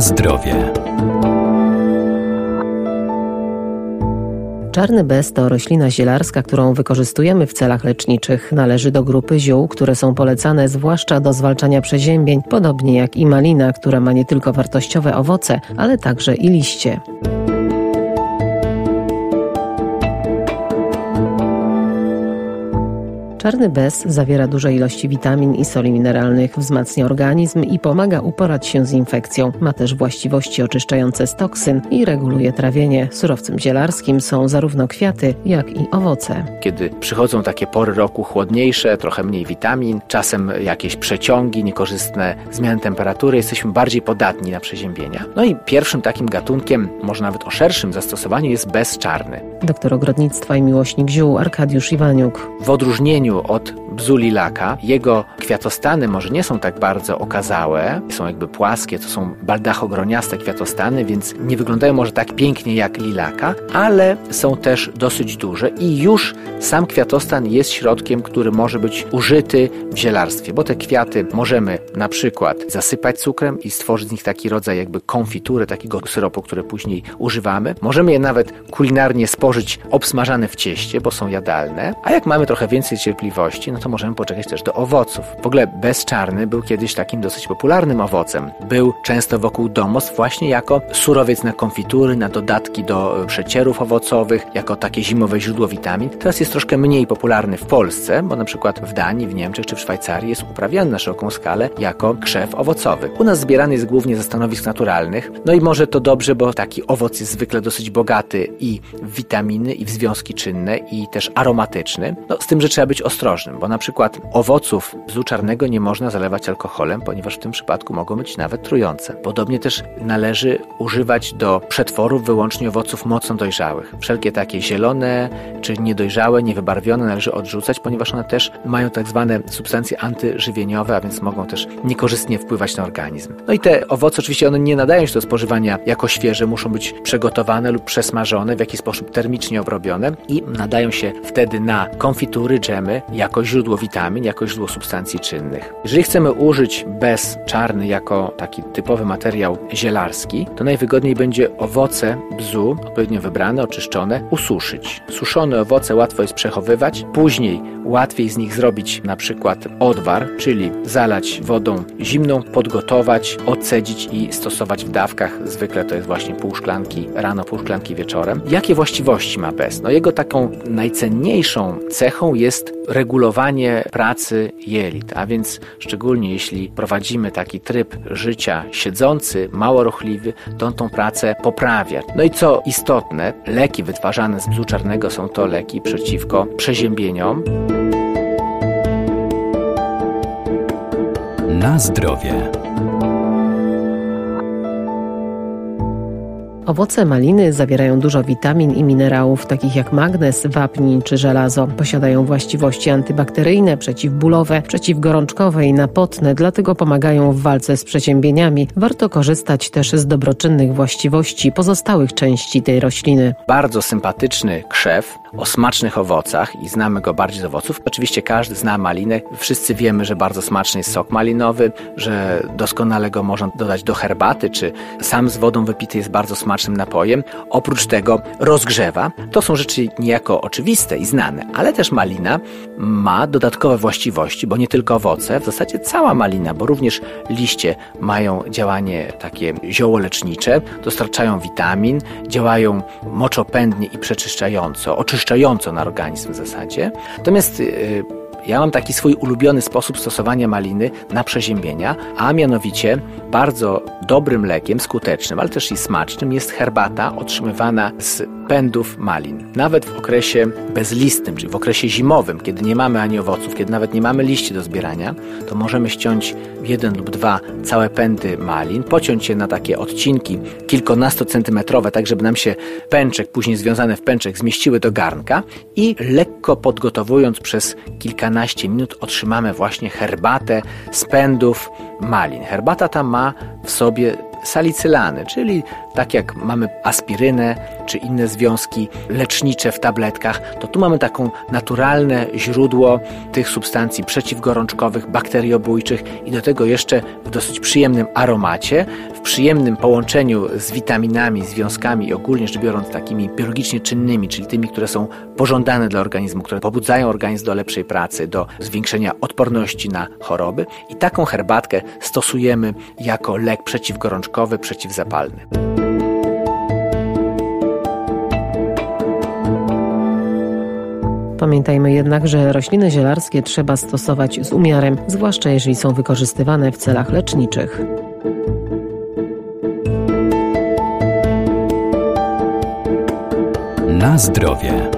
Zdrowie. Czarny bez to roślina zielarska, którą wykorzystujemy w celach leczniczych. Należy do grupy ziół, które są polecane zwłaszcza do zwalczania przeziębień, podobnie jak i malina, która ma nie tylko wartościowe owoce, ale także i liście. Czarny bez zawiera duże ilości witamin i soli mineralnych, wzmacnia organizm i pomaga uporać się z infekcją. Ma też właściwości oczyszczające z toksyn i reguluje trawienie. Surowcem zielarskim są zarówno kwiaty, jak i owoce. Kiedy przychodzą takie pory roku chłodniejsze, trochę mniej witamin, czasem jakieś przeciągi, niekorzystne zmiany temperatury, jesteśmy bardziej podatni na przeziębienia. No i pierwszym takim gatunkiem, może nawet o szerszym zastosowaniu jest bezczarny. Doktor ogrodnictwa i miłośnik ziół Arkadiusz Iwaniuk. W odróżnieniu od bzu lilaka. Jego kwiatostany może nie są tak bardzo okazałe, są jakby płaskie, to są baldachogroniaste kwiatostany, więc nie wyglądają może tak pięknie jak lilaka, ale są też dosyć duże i już sam kwiatostan jest środkiem, który może być użyty w zielarstwie, bo te kwiaty możemy na przykład zasypać cukrem i stworzyć z nich taki rodzaj jakby konfitury, takiego syropu, który później używamy. Możemy je nawet kulinarnie spożyć obsmażane w cieście, bo są jadalne, a jak mamy trochę więcej cierpliwości, no to możemy poczekać też do owoców. W ogóle bezczarny był kiedyś takim dosyć popularnym owocem. Był często wokół domostw właśnie jako surowiec na konfitury, na dodatki do przecierów owocowych, jako takie zimowe źródło witamin. Teraz jest troszkę mniej popularny w Polsce, bo na przykład w Danii, w Niemczech czy w Szwajcarii jest uprawiany na szeroką skalę jako krzew owocowy. U nas zbierany jest głównie ze stanowisk naturalnych. No i może to dobrze, bo taki owoc jest zwykle dosyć bogaty i w witaminy, i w związki czynne, i też aromatyczny. No, z tym, że trzeba być ostrożnym, bo na przykład owoców bzu czarnego nie można zalewać alkoholem, ponieważ w tym przypadku mogą być nawet trujące. Podobnie też należy używać do przetworów wyłącznie owoców mocno dojrzałych. Wszelkie takie zielone czy niedojrzałe, niewybarwione należy odrzucać, ponieważ one też mają tak zwane substancje antyżywieniowe, a więc mogą też niekorzystnie wpływać na organizm. No i te owoce oczywiście one nie nadają się do spożywania jako świeże, muszą być przygotowane lub przesmażone, w jakiś sposób termicznie obrobione i nadają się wtedy na konfitury, dżemy jako źródło witamin, jako źródło substancji czynnych. Jeżeli chcemy użyć bez czarny jako taki typowy materiał zielarski, to najwygodniej będzie owoce bzu, odpowiednio wybrane, oczyszczone, ususzyć. Suszone owoce łatwo jest przechowywać, później łatwiej z nich zrobić na przykład odwar, czyli zalać wodą zimną, podgotować, odcedzić i stosować w dawkach. Zwykle to jest właśnie pół szklanki rano, pół szklanki wieczorem. Jakie właściwości ma bez? No jego taką najcenniejszą cechą jest regulowanie pracy jelit, a więc szczególnie jeśli prowadzimy taki tryb życia siedzący, mało ruchliwy, to on tą pracę poprawia. No i co istotne, leki wytwarzane z bzu czarnego są to leki przeciwko przeziębieniom. Na zdrowie. Owoce maliny zawierają dużo witamin i minerałów, takich jak magnez, wapń czy żelazo. Posiadają właściwości antybakteryjne, przeciwbólowe, przeciwgorączkowe i napotne, dlatego pomagają w walce z przeziębieniami. Warto korzystać też z dobroczynnych właściwości pozostałych części tej rośliny. Bardzo sympatyczny krzew o smacznych owocach i znamy go bardziej z owoców. Oczywiście każdy zna malinę. Wszyscy wiemy, że bardzo smaczny jest sok malinowy, że doskonale go można dodać do herbaty, czy sam z wodą wypity jest bardzo smaczny smacznym napojem. Oprócz tego rozgrzewa. To są rzeczy niejako oczywiste i znane, ale też malina ma dodatkowe właściwości, bo nie tylko owoce, w zasadzie cała malina, bo również liście mają działanie takie ziołolecznicze, dostarczają witamin, działają moczopędnie i przeczyszczająco, oczyszczająco na organizm w zasadzie. Natomiast yy, ja mam taki swój ulubiony sposób stosowania maliny na przeziębienia, a mianowicie bardzo dobrym lekiem, skutecznym, ale też i smacznym jest herbata otrzymywana z pędów malin. Nawet w okresie bezlistnym, czyli w okresie zimowym, kiedy nie mamy ani owoców, kiedy nawet nie mamy liści do zbierania, to możemy ściąć jeden lub dwa całe pędy malin, pociąć je na takie odcinki kilkunastocentymetrowe, tak żeby nam się pęczek, później związane w pęczek, zmieściły do garnka i lekko podgotowując przez kilkanaście minut otrzymamy właśnie herbatę z pędów malin. Herbata ta ma w sobie salicylany, czyli tak jak mamy aspirynę czy inne związki lecznicze w tabletkach, to tu mamy taką naturalne źródło tych substancji przeciwgorączkowych, bakteriobójczych i do tego jeszcze w dosyć przyjemnym aromacie, w przyjemnym połączeniu z witaminami, związkami i ogólnie rzecz biorąc takimi biologicznie czynnymi, czyli tymi, które są pożądane dla organizmu, które pobudzają organizm do lepszej pracy, do zwiększenia odporności na choroby. I taką herbatkę stosujemy jako lek przeciwgorączkowy, przeciwzapalny. Pamiętajmy jednak, że rośliny zielarskie trzeba stosować z umiarem, zwłaszcza jeżeli są wykorzystywane w celach leczniczych. Na zdrowie.